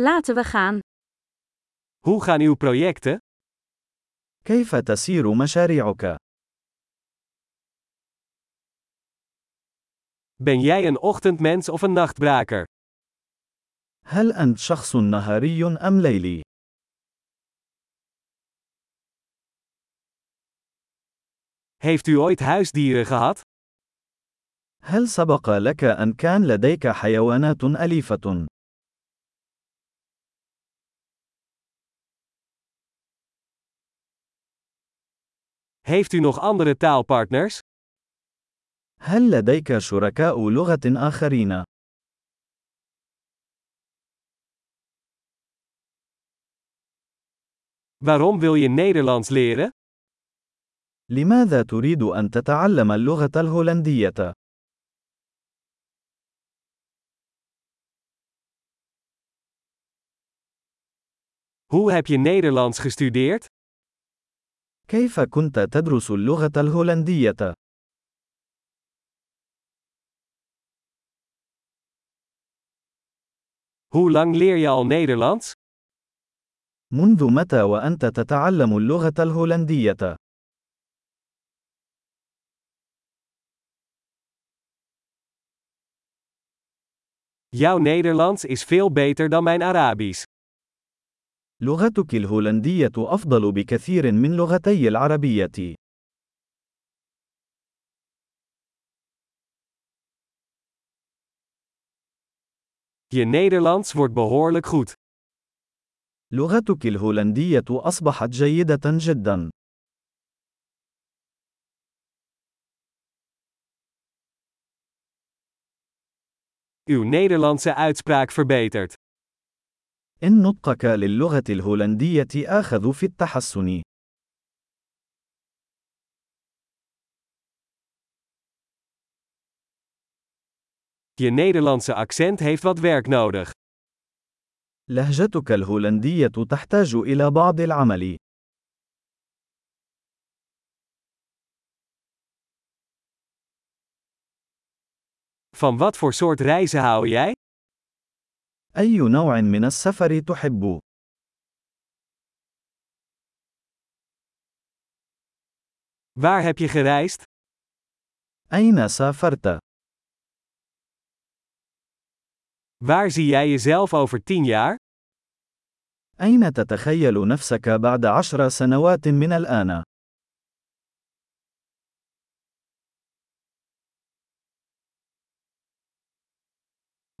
Laten we gaan. Hoe gaan uw projecten? كيف تسير مشاريعك؟ Ben jij een ochtendmens of een nachtbraker? هل أنت شخص نهاري أم ليلي؟ Heeft u ooit huisdieren gehad? هل سبق لك أن كان لديك حيوانات أليفة؟ Heeft u nog andere taalpartners? هل لديك شركاء لغة آخرين؟ Waarom wil je Nederlands leren? لماذا تريد أن تتعلم اللغة الهولندية؟ Hoe heb je Nederlands gestudeerd? كيف كنت تدرس اللغة الهولندية؟ Hoe lang leer je al Nederlands? منذ متى وأنت تتعلم اللغة الهولندية؟ Jouw Nederlands is veel beter dan mijn Arabisch. لغتك الهولندية أفضل بكثير من لغتي العربية. Je Nederlands wordt behoorlijk goed. لغتك الهولندية أصبحت جيدة جدا. Uw Nederlandse uitspraak verbetert. إن نطقك للغة الهولندية آخذ في التحسن. Je Nederlandse accent heeft wat werk nodig. لهجتك الهولندية تحتاج إلى بعض العمل. Van wat voor soort reizen hou jij? أي نوع من السفر تحب؟ Waar heb je gereisd? أين سافرت؟ Waar zie jij jezelf over 10 jaar? أين تتخيل نفسك بعد عشر سنوات من الآن؟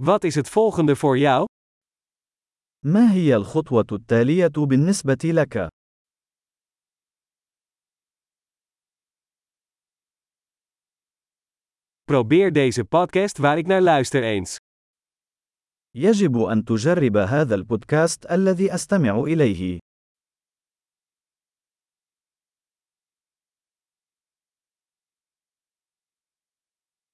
Wat is het volgende voor jou? ما هي الخطوة التالية بالنسبة لك؟ Probeer deze podcast waar ik naar luister eens. يجب أن تجرب هذا البودكاست الذي أستمع إليه.